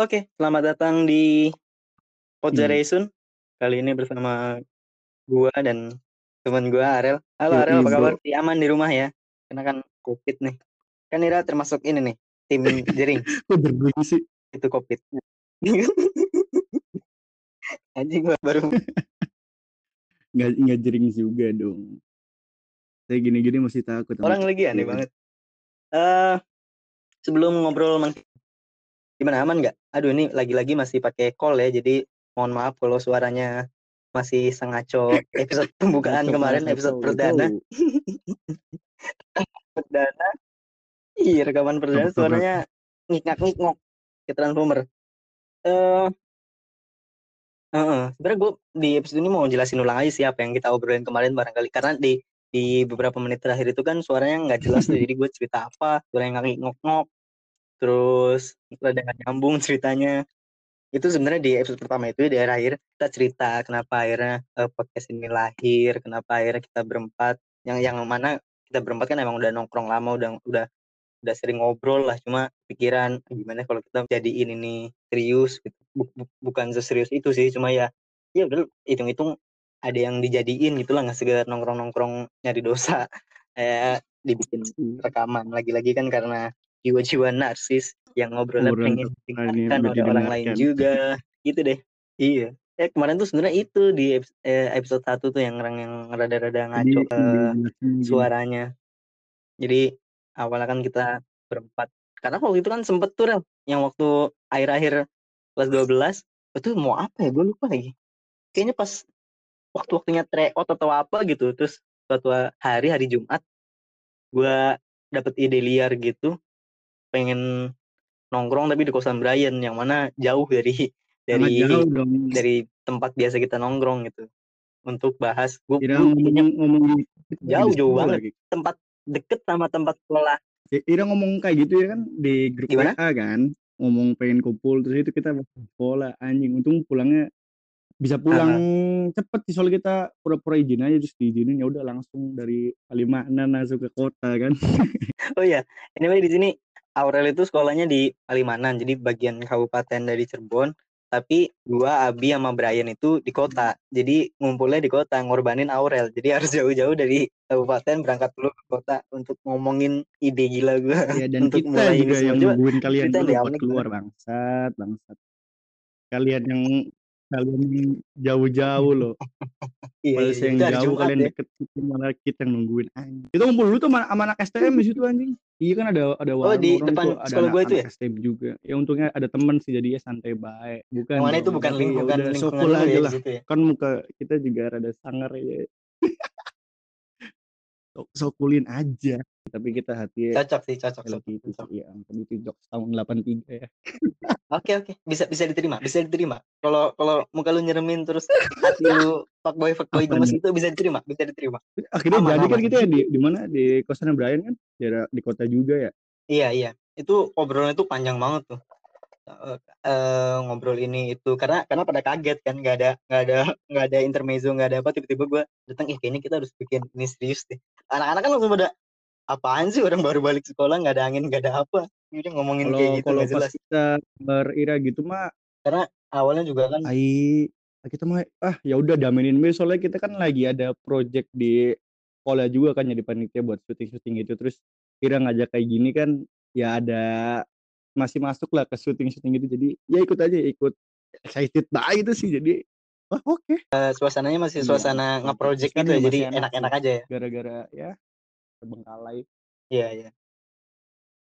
Oke, selamat datang di Iya. Podzaresun. Kali ini bersama gua dan temen gua Arel. Halo Arel, Yoi, apa kabar? Masih aman di rumah ya? Karena kan Covid nih. Kan Ira termasuk ini nih, tim jering. Kok jering sih? Itu Covid. Anjing gua baru Nggak nggak jering juga dong. Kayak gini-gini masih takut Orang lagi aneh banget. Eh, sebelum ngobrol gimana aman nggak? Aduh ini lagi-lagi masih pakai call ya, jadi mohon maaf kalau suaranya masih sengaco episode pembukaan kemarin, episode perdana. Perdana. Iya, rekaman perdana suaranya ngikngak-ngikngok kayak Transformer. Eh Heeh, sebenarnya gue di episode ini mau jelasin ulang aja sih apa yang kita obrolin kemarin barangkali karena di di beberapa menit terakhir itu kan suaranya nggak jelas tuh jadi gue cerita apa suaranya nggak ngok-ngok terus rada nggak nyambung ceritanya itu sebenarnya di episode pertama itu di akhir kita cerita kenapa akhirnya uh, podcast ini lahir kenapa akhirnya kita berempat yang yang mana kita berempat kan emang udah nongkrong lama udah udah udah sering ngobrol lah cuma pikiran gimana kalau kita jadiin ini serius? Gitu. Buk- bu- bukan seserius itu sih cuma ya ya udah hitung-hitung ada yang dijadiin gitu lah nggak sekedar nongkrong-nongkrong nyari dosa. Eh dibikin rekaman lagi-lagi kan karena jiwa-jiwa narsis yang ngobrolnya Obrolan pengen didengarkan oleh orang lain juga. Gitu deh. Iya. Eh kemarin tuh sebenarnya itu di eh, episode satu tuh yang orang yang rada-rada ngaco dijelasin gini. suaranya. Jadi awalnya kan kita berempat. Karena waktu itu kan sempet tuh Rel, yang waktu akhir-akhir kelas 12 itu mau apa ya? Gue lupa lagi. Kayaknya pas waktu-waktunya tryout atau apa gitu terus suatu hari hari Jumat gue dapet ide liar gitu pengen nongkrong tapi di kosan Brian yang mana jauh dari dari jauh dong. dari tempat biasa kita nongkrong gitu untuk bahas gue ngomong ngomong gitu jauh jauh banget lagi. tempat deket sama tempat sekolah Ira ngomong kayak gitu ya kan di grup Gimana? WA kan ngomong pengen kumpul terus itu kita sekolah anjing untung pulangnya bisa pulang cepet sih soalnya kita pura-pura izin aja terus diizinin ya udah langsung dari Palimanan langsung ke kota kan Oh iya, anyway di sini Aurel itu sekolahnya di Palimanan, jadi bagian kabupaten dari Cirebon. Tapi gua, Abi sama Brian itu di kota. Jadi ngumpulnya di kota, ngorbanin Aurel. Jadi harus jauh-jauh dari kabupaten berangkat dulu ke kota untuk ngomongin ide gila gua ya dan untuk kita mulai juga yang nungguin kalian ceritain dulu buat keluar bangsat bangsat kalian yang kalian jauh-jauh loh. Iya, Padahal iya, yang Itu hari jauh Jumat kalian ya. deket kita malah kita yang nungguin. Anjing. Kita ngumpul dulu tuh sama, sama anak STM di situ anjing. Iya kan ada ada Oh, warung di orang depan itu ada anak, gua itu ya? STM juga. Ya untungnya ada temen sih jadi ya santai baik. Bukan mana itu dong. bukan ya udah lingkungan lu aja ya di lah. ya. kan muka kita juga rada sangar ya Sok- sokulin aja. Tapi kita hati Cocok sih, cocok, Hello cocok. Kitty cocok. sih ya itu jokes tahun 83 ya. Oke oke. Bisa bisa diterima bisa diterima. Kalau kalau muka lu nyeremin terus hati lu fuckboy fuckboy gemes itu bisa diterima bisa diterima. Akhirnya Aman, jadi kan aman. kita ya di di mana? Di kosannya Brian kan? Daerah di kota juga ya? Iya iya. Itu obrolan itu panjang banget tuh Eh, eh, ngobrol ini itu karena karena pada kaget kan nggak ada nggak ada nggak ada intermezzo nggak ada apa tiba-tiba gue datang eh kayaknya kita harus bikin ini serius deh. Anak-anak kan langsung pada apaan sih orang baru balik sekolah nggak ada angin nggak ada apa? Udah ngomongin kayak kalau gitu kalau pas kita berira gitu mah karena awalnya juga kan ai kita mah ah ya udah damenin be soalnya kita kan lagi ada project di sekolah juga kan jadi panitia buat syuting-syuting gitu. Terus Ira ngajak kayak gini kan ya ada masih masuk lah ke syuting-syuting gitu jadi ya ikut aja ikut excited banget itu sih jadi wah oke eh, suasananya masih Iya, suasana betul. nge-project gitu ya jadi enak-enak aja ya gara-gara ya terbengkalai Iya, iya.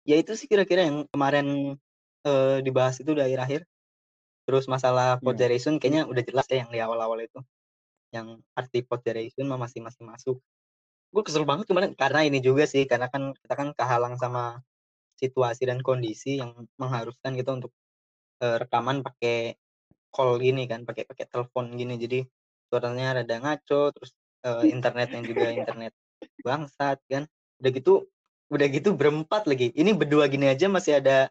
Ya itu sih kira-kira yang kemarin eh, dibahas itu di akhir-akhir. Terus masalah Iya. pod generation kayaknya udah jelas ya yang di awal-awal itu. Yang arti pod generation masih masih masuk. Gue kesel banget kemarin karena ini juga sih karena kan kita kan kehalang sama situasi dan kondisi yang mengharuskan kita untuk eh, rekaman pakai call gini kan, pakai pakai telepon gini. Jadi suaranya rada ngaco, terus eh, internetnya juga internet bangsat kan. Udah gitu udah gitu berempat lagi. Ini berdua gini aja masih ada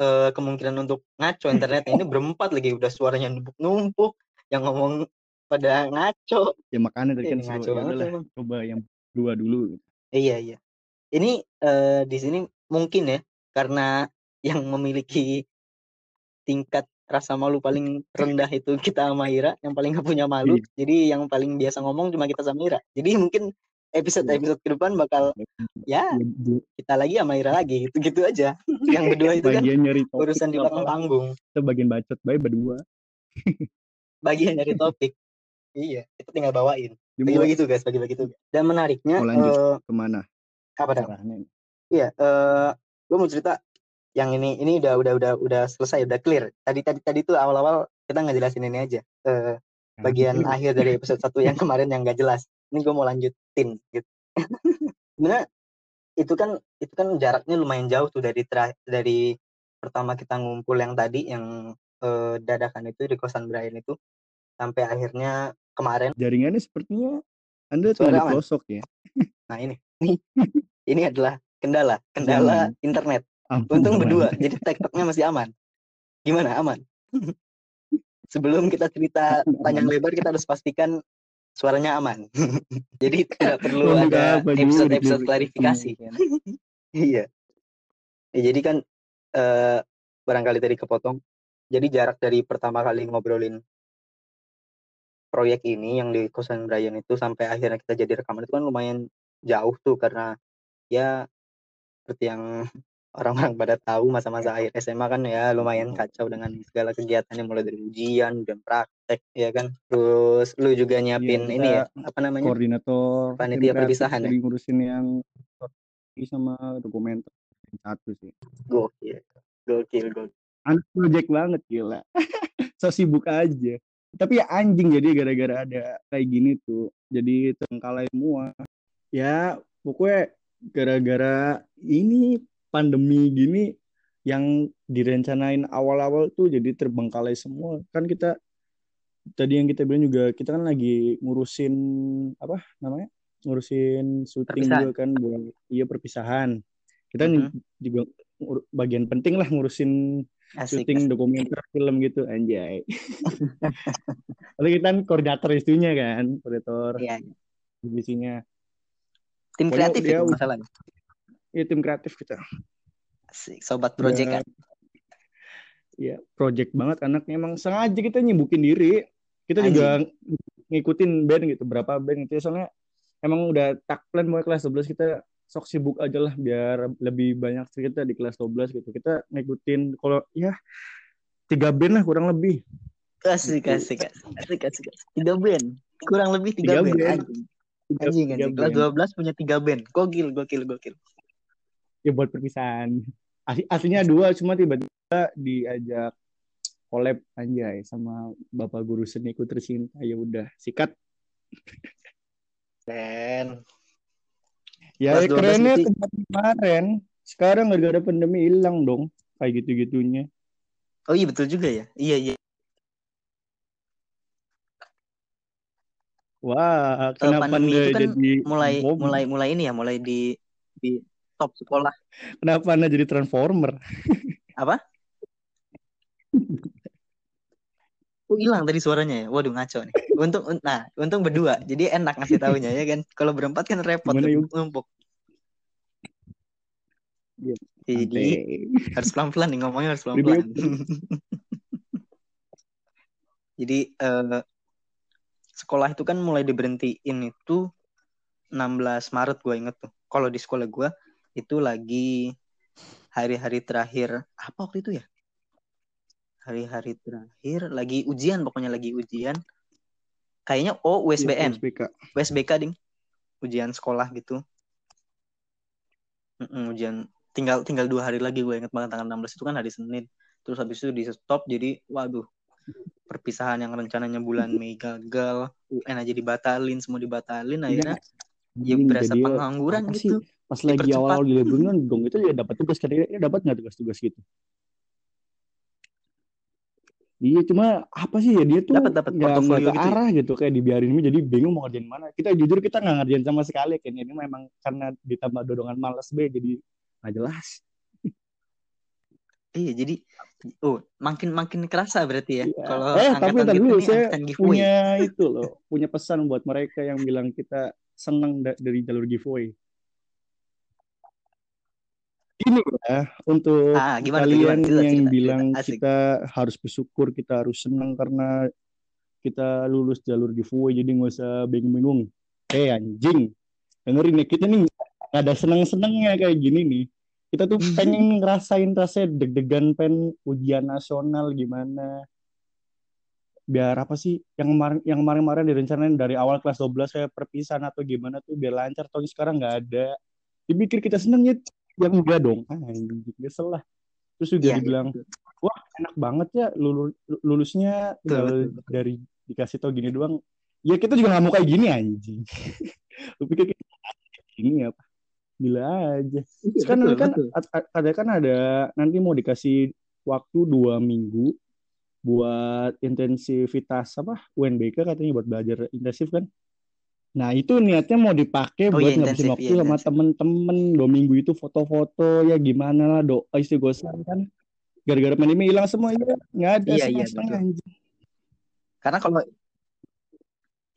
eh, kemungkinan untuk ngaco internetnya. Ini berempat lagi udah suaranya numpuk-numpuk, yang ngomong pada ngaco. ya makanya tadi kan ngaco ya banget coba yang dua dulu gitu. Iya iya. Ini eh, di sini mungkin ya karena yang memiliki tingkat rasa malu paling rendah itu kita sama Ira yang paling gak punya malu. Iya. jadi yang paling biasa ngomong cuma kita sama Ira jadi mungkin episode Iya. episode ke depan bakal ya Ya, di- kita lagi sama Ira lagi gitu gitu aja. Yang berdua itu kan bagian nyari topik urusan di belakang panggung. Kita bagian bacot baik berdua. Bagian dari topik. Iya kita tinggal bawain. Bagi-bagi tugas bagi-bagi tugas. Dan menariknya Mau lanjut. eh, ke mana? apa dah Iya, eh gue mau cerita yang ini ini udah udah udah udah selesai, udah clear. Tadi tadi tadi tuh awal-awal kita ngejelasin ini aja. Eh bagian Nah, akhir dari episode satu yang kemarin yang gak jelas. Ini gue mau lanjutin gitu. Sebenarnya itu kan itu kan jaraknya lumayan jauh tuh dari tera- dari pertama kita ngumpul yang tadi yang eh, dadakan itu di kosan Brian itu sampai akhirnya kemarin. jaringannya sepertinya anda Suara aman. pelosok ya Nah ini, ini adalah kendala kendala Jangan. internet. Ampun, Untung berdua, jadi tektoknya masih aman. Gimana aman? Sebelum kita cerita panjang lebar, kita harus pastikan suaranya aman. jadi tidak perlu Mau ada episode-episode di- klarifikasi. Iya. Ya, jadi kan eh, barangkali tadi kepotong. Jadi jarak dari pertama kali ngobrolin proyek ini yang di kosan Brian itu sampai akhirnya kita jadi rekaman itu kan lumayan jauh tuh karena ya seperti yang orang-orang pada tahu masa-masa akhir SMA kan ya lumayan kacau dengan segala kegiatannya mulai dari ujian dan praktek ya kan? Terus lu juga nyiapin Iya, ini ya apa namanya? koordinator Panitia perpisahan ya? ngurusin yang sama dokumenter satu sih. Gokil gokil gokil. Anak project banget gila. So sibuk aja. Tapi ya anjing jadi gara-gara ada kayak gini tuh jadi terengkalai semua. Ya pokoknya gara-gara ini pandemi gini yang direncanain awal-awal tuh jadi terbengkalai semua kan kita tadi yang kita bilang juga kita kan lagi ngurusin apa namanya ngurusin syuting Perpisahan. juga kan buat iya perpisahan kita Mhm. juga ngur- bagian penting lah ngurusin asik, syuting asik. dokumenter film gitu anjay. Lalu kita kan koordinator isunya kan, koordinator Iya, divisinya. Tim Pokoknya kreatif dia itu masalahnya Iya tim kreatif kita. asik sobat project kan Iya, project banget anaknya emang sengaja kita nyibukin diri. Kita juga ngikutin band gitu, berapa band gitu. Soalnya emang udah tak plan mau kelas 12 kita sok sibuk aja lah biar lebih banyak cerita di kelas 12 gitu. Kita ngikutin kalau ya tiga band lah kurang lebih. asik asik asik asik asik. tiga band kurang lebih tiga, Tiga band, band. Anjing Tiga, anjing. kelas band. 12 punya tiga band. Gokil gokil gokil. Ya buat perpisahan. Asli, aslinya dua cuma tiba-tiba diajak collab anjay sama bapak guru seniku tercinta. Ya udah sikat. Dan ya Kelas 12 kerennya kemarin kemarin. Sekarang gara-gara pandemi hilang dong kayak gitu-gitunya. Oh iya betul juga ya. Iya iya wah kenapa pandemi anda itu kan jadi mulai mulai mulai ini ya mulai di di top sekolah kenapa anda jadi transformer apa Oh hilang tadi suaranya ya. Waduh ngaco nih. Untung un- nah, untung berdua. Jadi enak ngasih taunya ya kan. Kalau berempat kan repot numpuk. Iya, Jadi harus pelan-pelan nih ngomongnya harus pelan-pelan. Jadi eh, sekolah itu kan mulai diberhentiin itu 16 Maret gue inget tuh. Kalau di sekolah gue itu lagi hari-hari terakhir apa waktu itu ya? Hari-hari terakhir lagi ujian pokoknya lagi ujian. Kayaknya oh USBN. USBK. USBK ding ujian sekolah gitu Mm-mm, ujian tinggal tinggal dua hari lagi gue inget banget tanggal 16 itu kan hari Senin terus habis itu di stop jadi waduh perpisahan yang rencananya bulan Mei gagal UN aja dibatalin semua dibatalin akhirnya ya Hmm, berasa ya, pengangguran apa sih? gitu pas lagi awal-awal di liburan dong itu ya dapat tugas kira-kira dapat nggak tugas-tugas gitu Iya cuma apa sih ya dia tuh Dapat, dapat portofolio ke gitu ya? arah gitu kayak dibiarin ini jadi bingung mau ngerjain mana. Kita jujur kita nggak ngerjain sama sekali kayaknya ini memang karena ditambah dorongan malas be jadi nggak jelas. Iya jadi oh makin makin kerasa berarti ya Iya. kalau eh tapi dulu saya angkatan giveaway punya itu loh punya pesan buat mereka yang bilang kita senang da- dari jalur giveaway. Gini ya, untuk Ah, gimana kalian gimana? Cerita, yang cerita, bilang cerita. Asik. kita harus bersyukur, kita harus senang karena kita lulus jalur giveaway, jadi nggak usah bingung-bingung. Eh anjing, dengerin ya, kita nih nggak ada seneng-senengnya kayak gini nih. Kita tuh pengen ngerasain rasanya deg-degan pen ujian nasional gimana. Biar apa sih yang kemarin yang kemarin-kemarin direncanain dari awal kelas 12 kayak perpisahan atau gimana tuh biar lancar, tapi sekarang nggak ada. Dipikir kita seneng ya, yang enggak dong. Ah, anjing, kesel lah. Terus juga iya, dibilang, betul. wah enak banget ya lulu- lulusnya Betul, betul, dari dikasih tau gini doang. Ya kita juga nggak mau kayak gini anjing. Lu pikir kita kayak gini apa? Gila aja. Iya, Sekarang betul, kan betul. a- a- ada kan ada nanti mau dikasih waktu dua minggu buat intensivitas apa UNBK katanya buat belajar intensif kan. Nah itu niatnya mau dipakai Oh buat iya, ngabisin waktu iya, sama temen-temen dua minggu itu foto-foto ya gimana lah doa istighosah kan. Gara-gara pandemi hilang semua ya nggak ada Iya, iya, anjing. Karena kalau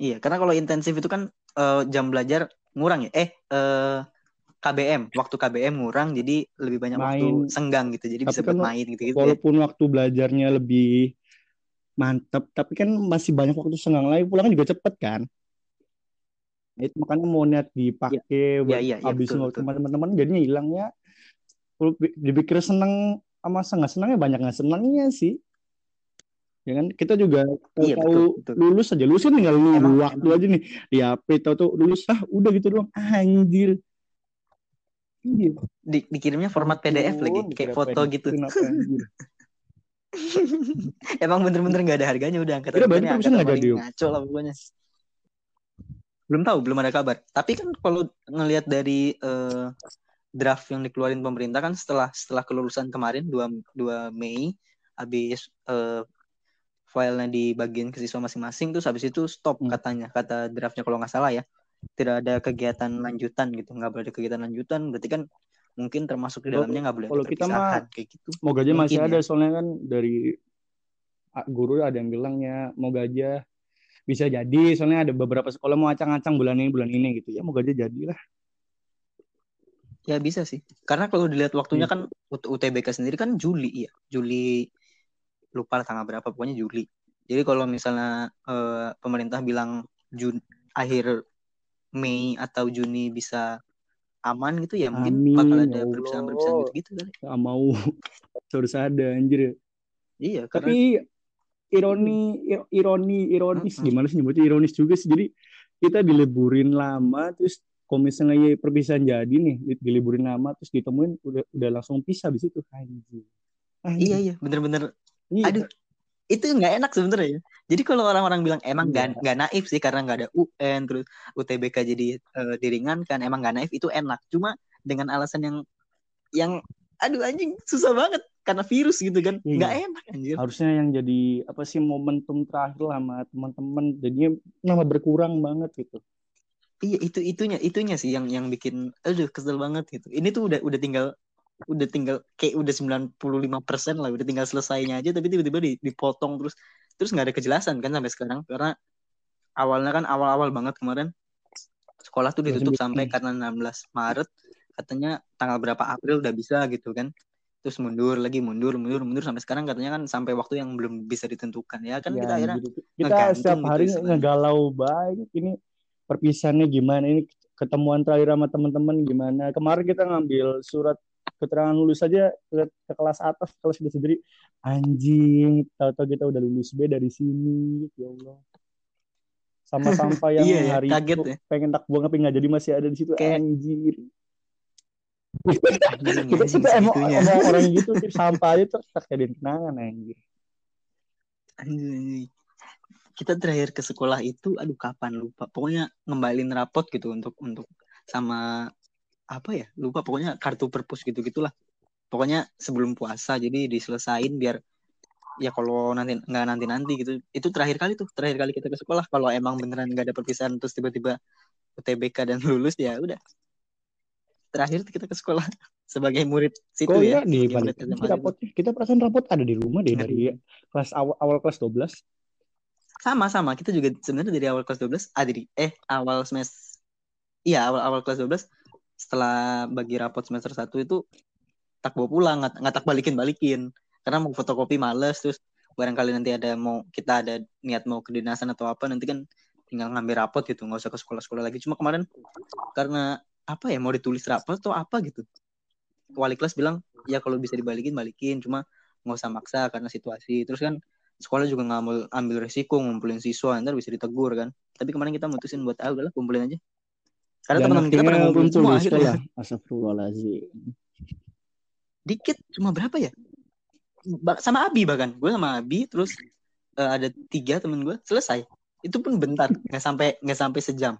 iya, karena kalau intensif itu kan eh, jam belajar ngurang ya. Eh, eh KBM, waktu KBM ngurang jadi lebih banyak waktu Main. senggang gitu. Jadi Tapi bisa kan buat main gitu-gitu ya. Walaupun waktu belajarnya lebih mantep, tapi kan masih banyak waktu senggang lagi. Pulang juga cepet kan. Itu makanya mau niat dipakai buat iya, iya, habisin betul, waktu betul. sama teman-teman jadinya hilangnya. Dipikir seneng sama nggak senangnya banyak nggak senangnya sih. Ya kan kita juga Iya, tahu betul, betul. lulus aja lulus kan tinggal Emang- waktu emang. aja nih di HP tahu tuh lulus ah udah gitu doang anjir iya Di, dikirimnya format PDF lagi, Ampun, kayak foto pengen gitu. Emang bener-bener nggak ada harganya udah berarti ini perpisahan angkatan nggak paling jadi, Yuk? ngaco lah pokoknya. Belum tahu, belum ada kabar. Tapi kan kalau ngelihat dari eh, draft yang dikeluarin pemerintah kan setelah setelah kelulusan kemarin 2 2 Mei habis eh, filenya dibagiin ke siswa masing-masing terus habis itu stop Hmm. katanya kata draftnya kalau nggak salah ya tidak ada kegiatan lanjutan gitu nggak boleh ada kegiatan lanjutan berarti kan mungkin termasuk di dalamnya nggak boleh kalau kita mah kayak gitu Moga aja masih Mungkin ada ya. soalnya kan dari guru ada yang bilangnya moga aja bisa jadi soalnya ada beberapa sekolah mau acang-acang bulan ini bulan ini gitu ya moga aja jadilah Ya bisa sih. Karena kalau dilihat waktunya Iya. kan UT- UTBK sendiri kan Juli ya. Juli lupa tanggal berapa pokoknya Juli. Jadi kalau misalnya eh, pemerintah bilang Jun akhir Mei atau Juni bisa aman gitu ya mungkin Amin, bakal ya ada perpisahan-perpisahan gitu-gitu kali. nggak mau. Harus ada anjir. Iya, karena tapi ironi ir- ironi ironis. Mm-mm. gimana sih nyebutnya? Ironis juga sih. Jadi kita diliburin lama terus kalau misalnya ya perpisahan jadi nih di- diliburin lama terus ditemuin udah udah langsung pisah di situ anjir. Anjir. iya. Iya bener-bener. Iya. aduh. Itu nggak enak sebenarnya ya. Jadi kalau orang-orang bilang emang Iya. nggak nggak naif sih karena nggak ada UN terus UTBK jadi eh, diringankan emang nggak naif itu enak. Cuma dengan alasan yang yang aduh anjing susah banget karena virus gitu kan Iya. nggak enak anjir. harusnya yang jadi apa sih momentum terakhir lah sama teman-teman jadinya nama berkurang banget gitu Iya itu itunya itunya sih yang yang bikin aduh kesel banget gitu. Ini tuh udah udah tinggal udah tinggal kayak udah 95% lah udah tinggal selesainya aja tapi tiba-tiba di- dipotong terus terus nggak ada kejelasan kan sampai sekarang karena awalnya kan awal-awal banget kemarin sekolah tuh ditutup Masih- sampai karena 16 Maret katanya tanggal berapa April udah bisa gitu kan. Terus mundur lagi mundur mundur mundur sampai sekarang katanya kan sampai waktu yang belum bisa ditentukan. Ya kan Ya, kita akhirnya gitu. kita setiap gitu hari istilahnya. ngegalau baik. Ini perpisahannya gimana? Ini ketemuan terakhir sama teman-teman gimana? Kemarin kita ngambil surat keterangan lulus aja ke, ke kelas atas kelas kita sendiri. Anjing tahu-tahu kita udah lulus B dari sini ya Allah. Sama sampah yang Iya ya, hari kaget itu ya. pengen tak buang tapi nggak jadi masih ada di situ. Kayak- anjir. Anjing, kita, kita emang, emang orang gitu tip sampah aja tuh tak jadiin kenangan anjir. Anjing. Kita terakhir ke sekolah itu, aduh kapan lupa. Pokoknya ngembalin rapot gitu untuk untuk sama apa ya? Lupa. Pokoknya kartu perpus gitu gitulah. Pokoknya sebelum puasa, jadi diselesain biar ya kalau nanti nggak nanti nanti gitu. Itu terakhir kali tuh, terakhir kali kita ke sekolah. Kalau emang beneran nggak ada perpisahan terus tiba-tiba UTBK dan lulus ya udah. Terakhir kita ke sekolah sebagai murid situ kok ya. di murid situ. rapotnya kita perasaan rapot ada di rumah deh dari kelas awal, awal kelas 12 sama sama kita juga sebenarnya dari awal kelas 12 ah dari eh awal semester iya awal awal kelas 12 setelah bagi rapot semester 1 itu tak bawa pulang nggak nggak tak balikin balikin karena mau fotokopi males terus barangkali nanti ada mau kita ada niat mau ke dinasan atau apa nanti kan tinggal ngambil rapot gitu nggak usah ke sekolah-sekolah lagi. Cuma kemarin karena apa ya mau ditulis rapot atau apa gitu. Wali kelas bilang ya kalau bisa dibalikin balikin. Cuma nggak usah maksa karena situasi. Terus kan sekolah juga ngambil ambil resiko ngumpulin siswa ntar bisa ditegur kan. Tapi kemarin kita mutusin buat ah udahlah kumpulin aja karena teman-teman kita pada ngumpulin kumpul semua akhirnya sekolah. Astagfirullahaladzim. dikit cuma berapa ya? Ba- sama Abi bahkan. Gue sama Abi terus eh, ada tiga temen gue selesai. Itu pun bentar. Nggak sampai nggak sampai sejam.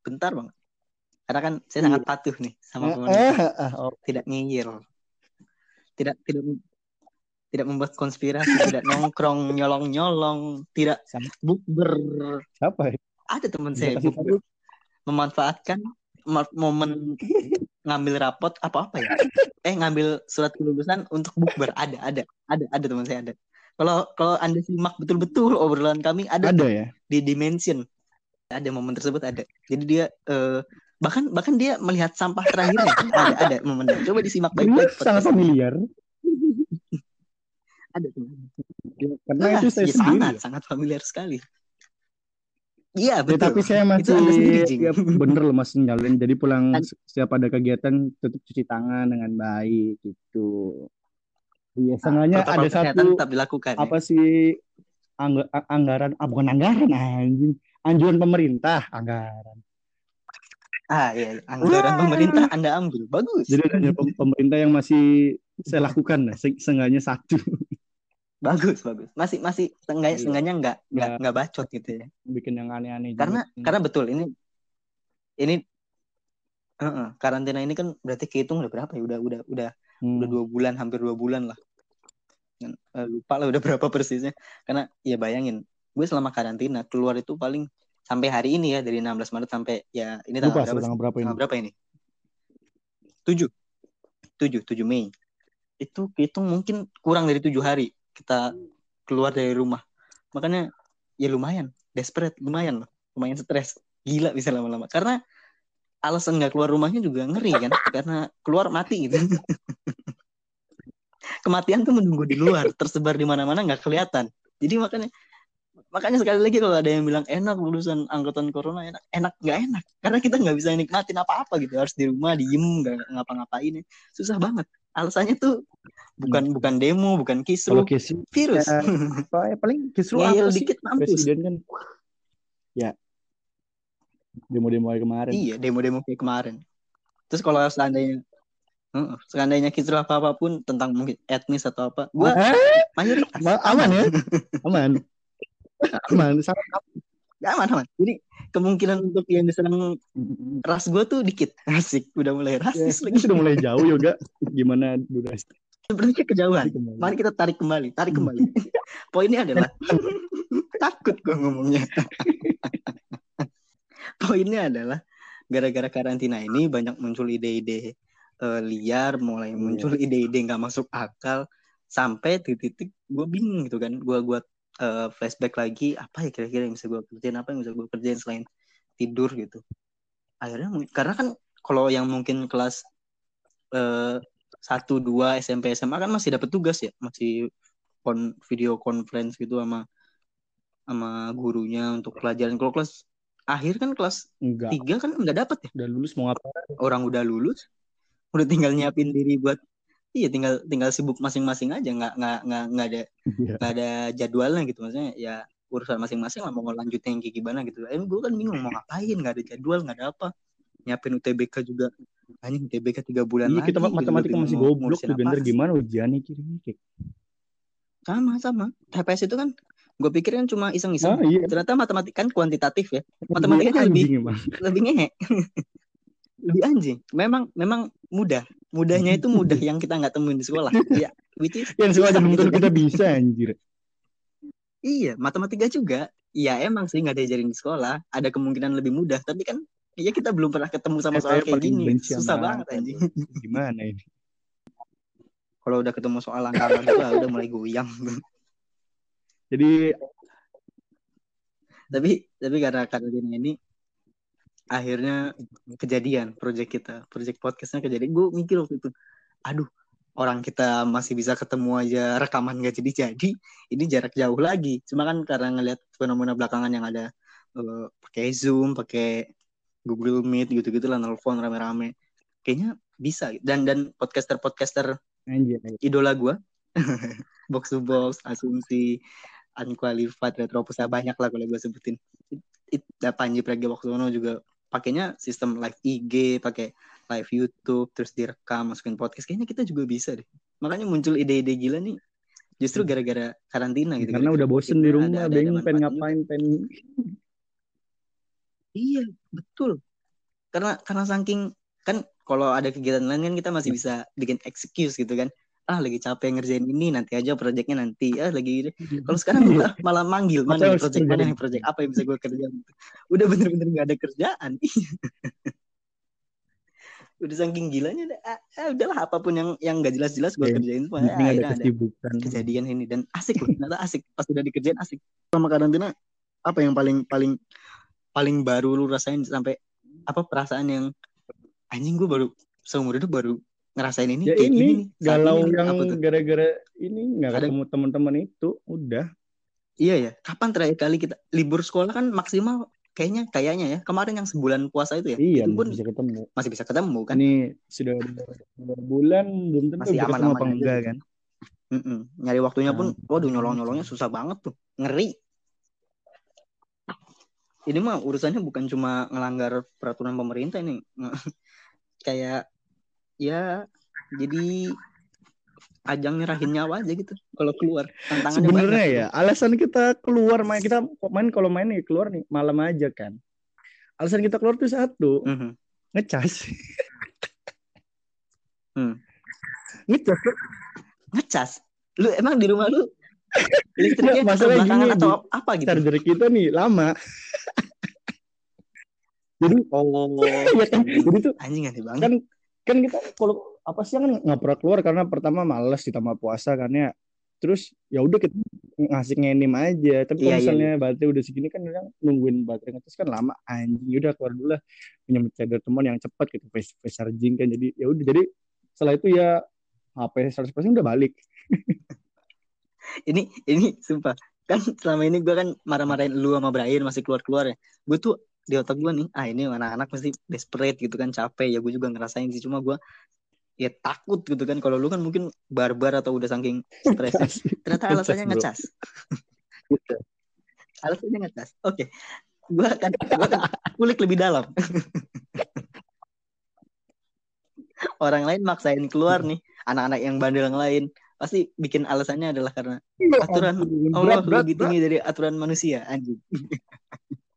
Bentar banget. Karena kan saya sangat patuh nih sama Eh, pemerintah eh, oh, tidak ngeyel. Tidak tidak tidak membuat konspirasi. Tidak nongkrong nyolong nyolong tidak bukber. Siapa ya? ada teman saya bukber memanfaatkan ma- momen ngambil rapot apa apa ya? Eh ngambil surat kelulusan untuk bukber. Ada ada ada ada teman saya ada. Kalau kalau anda simak betul-betul obrolan kami ada, Ada ya? di dimension. Ada momen tersebut ada. Jadi dia eh, bahkan bahkan dia melihat sampah terakhirnya. Ada ada momennya. Coba disimak baik-baik sangat familiar. ada tuh Karena Ah, itu saya ya sendiri. sangat sangat familiar sekali iya Ya, betul tapi saya masih ya, bener loh mas nyalin. Jadi pulang setiap ada kegiatan tetap cuci tangan dengan baik gitu. Iya, sengaja Protokol ada satu tetap dilakukan ya. apa sih angg- anggaran ah, bukan anggaran anjing anjuran pemerintah anggaran ah iya iya. anggaran Wah. pemerintah anda ambil bagus jadi ada pem- pemerintah yang masih saya lakukan lah se- seenggaknya satu bagus bagus masih masih seenggaknya Iya. seenggaknya nggak nggak Nggak. nggak bacot gitu ya bikin yang aneh-aneh juga. karena karena betul ini ini Heeh, karantina ini kan berarti kehitung udah berapa ya udah udah udah Hmm. udah dua bulan hampir dua bulan lah eh, lupa lah udah berapa persisnya karena ya bayangin gue selama karantina keluar itu paling sampai hari ini ya dari 16 Maret sampai ya ini tanggal lupa berapa tanggal berapa ini Tanggal berapa ini? 7. 7, 7 Mei. Itu hitung mungkin kurang dari tujuh hari kita keluar dari rumah. Makanya ya lumayan, desperate, lumayan loh. Lumayan stres. Gila bisa lama-lama. Karena alasan nggak keluar rumahnya juga ngeri kan. Karena keluar mati gitu. Kematian tuh menunggu di luar, tersebar di mana-mana nggak kelihatan. Jadi makanya makanya sekali lagi kalau ada yang bilang enak lulusan angkatan corona enak enak nggak enak karena kita nggak bisa nikmatin apa-apa gitu harus di rumah diem nggak ngapa-ngapain susah banget alasannya tuh bukan bukan demo bukan kalau kisruh kisru virus. ya, apa ya, paling kisru ngeyel apa sih dikit mampus. presiden kan? Ya. Demo-demo kayak kemarin. Iya demo-demo kayak kemarin. Terus kalau seandainya Heeh, seandainya kisruh apa apa pun tentang mungkin etnis atau apa gua Ah, mayoritas ma- aman ya? Aman. Aman Ya, aman aman jadi kemungkinan untuk yang diserang ras gua tuh dikit asik udah mulai rasis ini lagi sudah mulai jauh yoga gimana durasi sebenarnya kejauhan kembali. Mari kita tarik kembali, tarik kembali. Poinnya adalah takut gue ngomongnya. Poinnya adalah gara-gara karantina ini banyak muncul ide-ide eh, liar, mulai Iya. muncul ide-ide nggak masuk akal sampai di titik gue bingung gitu kan. Gue gua eh, flashback lagi apa ya kira-kira yang bisa gue kerjain, apa yang bisa gue kerjain selain tidur gitu. Akhirnya karena kan kalau yang mungkin kelas eh, satu dua SMP SMA kan masih dapat tugas ya? Masih kon video conference gitu sama sama gurunya untuk pelajaran. Kalau kelas akhir kan kelas enggak. tiga kan nggak dapat ya? Udah lulus mau apa orang udah lulus udah tinggal nyiapin diri buat iya tinggal tinggal sibuk masing-masing aja. Nggak nggak nggak nggak ada Iya. nggak ada jadwalnya gitu. Maksudnya ya urusan masing-masing lah mau lanjutin yang kayak gimana gitu. Eh gue kan bingung mau ngapain nggak ada jadwal nggak ada apa. Nyiapin UTBK juga. Anjing UTBK tiga bulan Iya lagi kita gitu, matematika bingung masih goblok tuh bener gimana ujiannya kiri kayak sama sama. TPS itu kan gue pikir kan cuma iseng-iseng. Ah iya. Ternyata matematika kan kuantitatif ya. Matematikanya Anjing lebih- emang. lebih ngehe lebih anjing. Memang memang mudah. Mudahnya itu mudah yang kita nggak temuin di sekolah. Ya which is yang sekolah gitu tentu kita bisa anjir. Iya matematika juga. Ya emang sih nggak diajarin di sekolah. Ada kemungkinan lebih mudah. Tapi kan ya kita belum pernah ketemu sama Eh, soal kayak gini. susah banget anjing. Gimana ini? Kalau udah ketemu soal angka gitu ah, udah mulai goyang. Jadi tapi tapi karena karantina ini akhirnya kejadian project kita project podcastnya kejadian gue mikir waktu itu aduh orang kita masih bisa ketemu aja rekaman gak jadi-jadi, ini jarak jauh lagi. Cuma kan karena ngelihat fenomena belakangan yang ada uh, pakai Zoom, pakai Google Meet gitu-gitu lah nelfon rame-rame. Kayaknya bisa dan dan podcaster-podcaster idola gue box to box, asumsi, unqualified, retropusa banyak lah kalau gue sebutin. It, it, Panji Pragiwaksono juga pakainya sistem live IG, pakai live YouTube, terus direkam, masukin podcast. Kayaknya kita juga bisa deh. Makanya muncul ide-ide gila nih. Justru hmm. gara-gara karantina gitu. Karena udah bosen di rumah, ada, bingung pengen ngapain, pengen. Iya, betul. Karena karena saking kan kalau ada kegiatan lain kan kita masih bisa bikin excuse gitu kan ah lagi capek ngerjain ini nanti aja proyeknya nanti. Ah lagi kalau sekarang malah, malah manggil mana yang proyek mana yang proyek apa yang bisa gue kerjain udah bener-bener nggak ada kerjaan. Udah saking gilanya ah, ah, udahlah apa pun yang yang nggak jelas-jelas gue yeah. kerjain semua ya, ada, ada kejadian ini dan asik loh ternyata asik. Pas udah dikerjain asik. Sama karantina apa yang paling paling paling baru lu rasain sampai apa perasaan yang anjing gue baru seumur hidup baru ngerasain ini ya kayak ini, ini galau ini, yang gara-gara ini nggak ketemu teman-teman itu udah. Iya ya kapan terakhir kali kita libur sekolah kan maksimal kayaknya kayaknya ya kemarin yang sebulan puasa itu ya iya itu pun bisa ketemu. masih bisa ketemu kan? Ini sudah bulan belum tentu masih aman aman apa enggak kan? Mm -mm. nyari waktunya pun nah. waduh nyolong nyolongnya susah banget tuh ngeri. Ini mah urusannya bukan cuma ngelanggar peraturan pemerintah ini kayak ya jadi ajang nyerahin nyawa aja gitu kalau keluar. Tantangannya sebenarnya ya alasan kita keluar main kita main kalau main nih keluar nih malam aja kan. Alasan kita keluar tuh satu mm -hmm. ngecas. Hmm. ngecas ngecas? Lu emang di rumah lu? Listriknya masalah gini atau apa gitu? charger kita nih lama. Jadi oh ya kan jadi tuh anjing aneh banget. kan kan kita kalau apa sih kan nggak pernah keluar karena pertama males ditambah puasa kan ya. Terus ya udah kita ngasih ngenim aja. Tapi kalau iya, iya misalnya iya. baterai udah segini kan kadang nungguin baterai ngetes kan lama. Anjing udah keluar dulu lah. Punya charger teman yang cepat gitu face, face charging kan. Jadi ya udah jadi setelah itu ya HP 100% udah balik. Ini ini sumpah. Kan selama ini gue kan marah-marahin lu sama Brian masih keluar-keluar ya. Gue tuh di otak gue nih ah ini anak-anak pasti desperate gitu kan capek. Ya gue juga ngerasain sih cuma gue ya takut gitu kan. Kalau lu kan mungkin barbar atau udah saking stres ternyata alasannya ngecas. Gitu. alasannya ngecas. Oke. Okay. gua akan gua akan kulik lebih dalam. Orang lain maksain keluar nih. Anak-anak yang bandel yang lain. Pasti bikin alasannya adalah karena iya, aturan Allah lebih tinggi dari aturan manusia anjing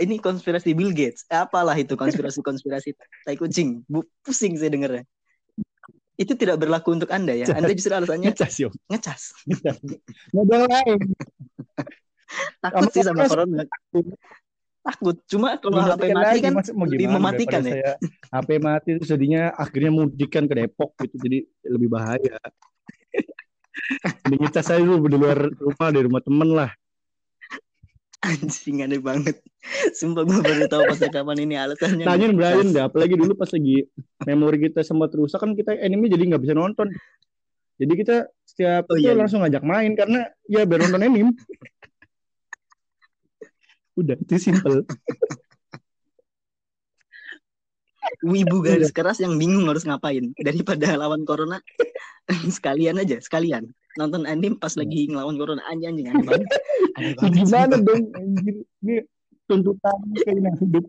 ini konspirasi Bill Gates. Apalah itu konspirasi-konspirasi tai kucing. Bu, pusing saya dengarnya. Itu tidak berlaku untuk Anda ya. Anda justru alasannya ngecas, yo. Ngecas. Model lain. Takut sih sama corona. Takut. Cuma kalau HP mati kan lebih mematikan ya. HP mati itu jadinya akhirnya mudik kan ke Depok gitu. Jadi lebih bahaya. Mending ngecas saya dulu di luar rumah, di rumah temen lah. Anjing aneh banget. Sumpah gue baru tahu pas rekaman ini alasannya. Tanyain Brian dah, apalagi dulu pas lagi memori kita sempat rusak kan kita anime jadi nggak bisa nonton. Jadi kita setiap oh, itu iya. langsung ngajak main karena ya biar nonton anime. Udah itu simple. Wibu garis keras yang bingung harus ngapain daripada lawan corona sekalian aja sekalian nonton anime pas lagi ngelawan corona anjing anjing aneh banget Gimana dong? Ini tuntutan keinginan hidup.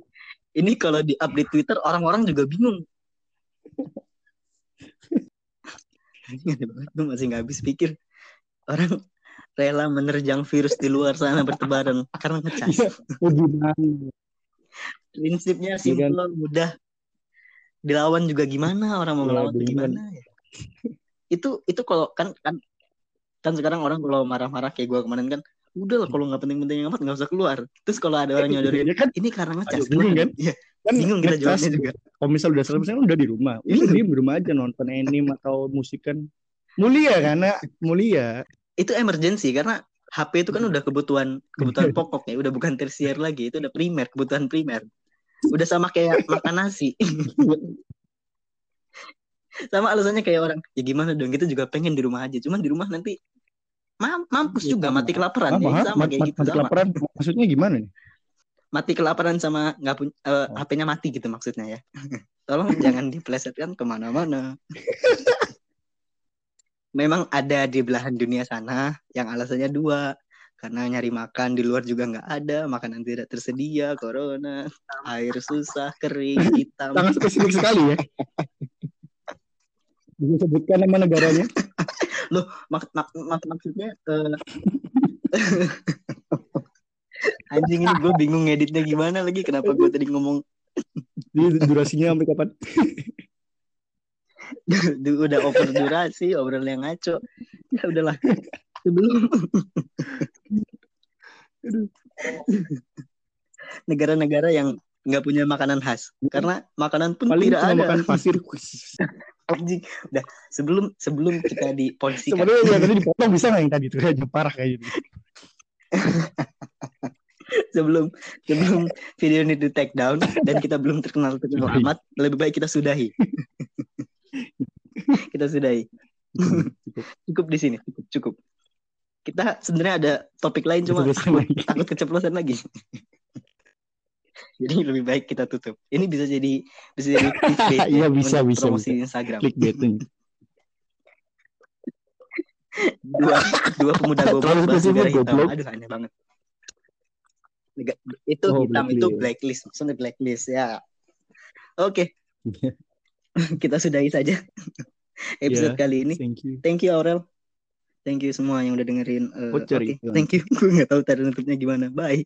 Ini kalau di update Twitter orang-orang juga bingung. Gue masih nggak habis pikir. Orang rela menerjang virus di luar sana bertebaran karena ngecas. Ya, Prinsipnya iya kan? simpel, mudah. Dilawan juga gimana orang mau iya, melawan gimana? ya. Itu itu kalau kan kan kan sekarang orang kalau marah-marah kayak gue kemarin kan udah lah kalau nggak penting-penting amat nggak usah keluar. Terus kalau ada orang nyodorin kan? Ini karena ngecas bingung kan? Ya kan bingung kita jawabnya juga. kalau misal udah seratus persen udah di rumah. Ini di rumah aja nonton anime atau musik kan mulia karena mulia. Itu emergency karena HP itu kan udah kebutuhan kebutuhan pokok ya udah bukan tersier lagi itu udah primer kebutuhan primer udah sama kayak makan nasi. Sama alasannya kayak orang ya gimana dong kita juga pengen di rumah aja. Cuman di rumah nanti mam- mampus Iya, juga sama. mati kelaparan. Apa, ya sama Mat- kayak mat- gitu mati sama. kelaparan maksudnya gimana nih? mati kelaparan sama nggak punya Oh. HP-nya mati gitu maksudnya ya. Tolong jangan diplesetkan ke mana-mana. Memang ada di belahan dunia sana yang alasannya dua karena nyari makan di luar juga nggak ada makanan tidak tersedia corona air susah kering hitam Sangat spesifik sekali ya. Bisa sebutkan nama negaranya? mak mak mak maksudnya eh, anjing ini gue bingung ngeditnya gimana lagi kenapa gue tadi ngomong Jadi durasinya sampai kapan? udah over durasi obrolan yang ngaco ya udahlah sebelum negara-negara yang nggak punya makanan khas. Karena makanan pun Paling tidak ada. makan pasir. anjing. Udah sebelum sebelum kita dipolisikan Sebenarnya yang tadi dipotong bisa nggak yang tadi tuh? Aja parah kayak gitu. sebelum sebelum video ini di take down dan kita belum terkenal terkenal amat lebih baik kita sudahi. Kita sudahi. Cukup. cukup. Di sini. Cukup cukup kita sebenarnya ada topik lain cuma Keceplosan takut, keceplosan lagi. Jadi lebih baik kita tutup. Ini bisa jadi bisa jadi clickbait ya, Iya, bisa, bisa, promosi Instagram. Clickbait nih. dua dua pemuda goblok hitam. aduh aneh banget. Itu Oh, hitam itu blacklist. maksudnya blacklist ya. Oke. Kita sudahi saja episode Ya, kali ini. Thank you. thank you Aurel thank you semua yang udah dengerin Eh, Voucher oke itu. thank you. Gue nggak tahu tadi nutupnya gimana. Bye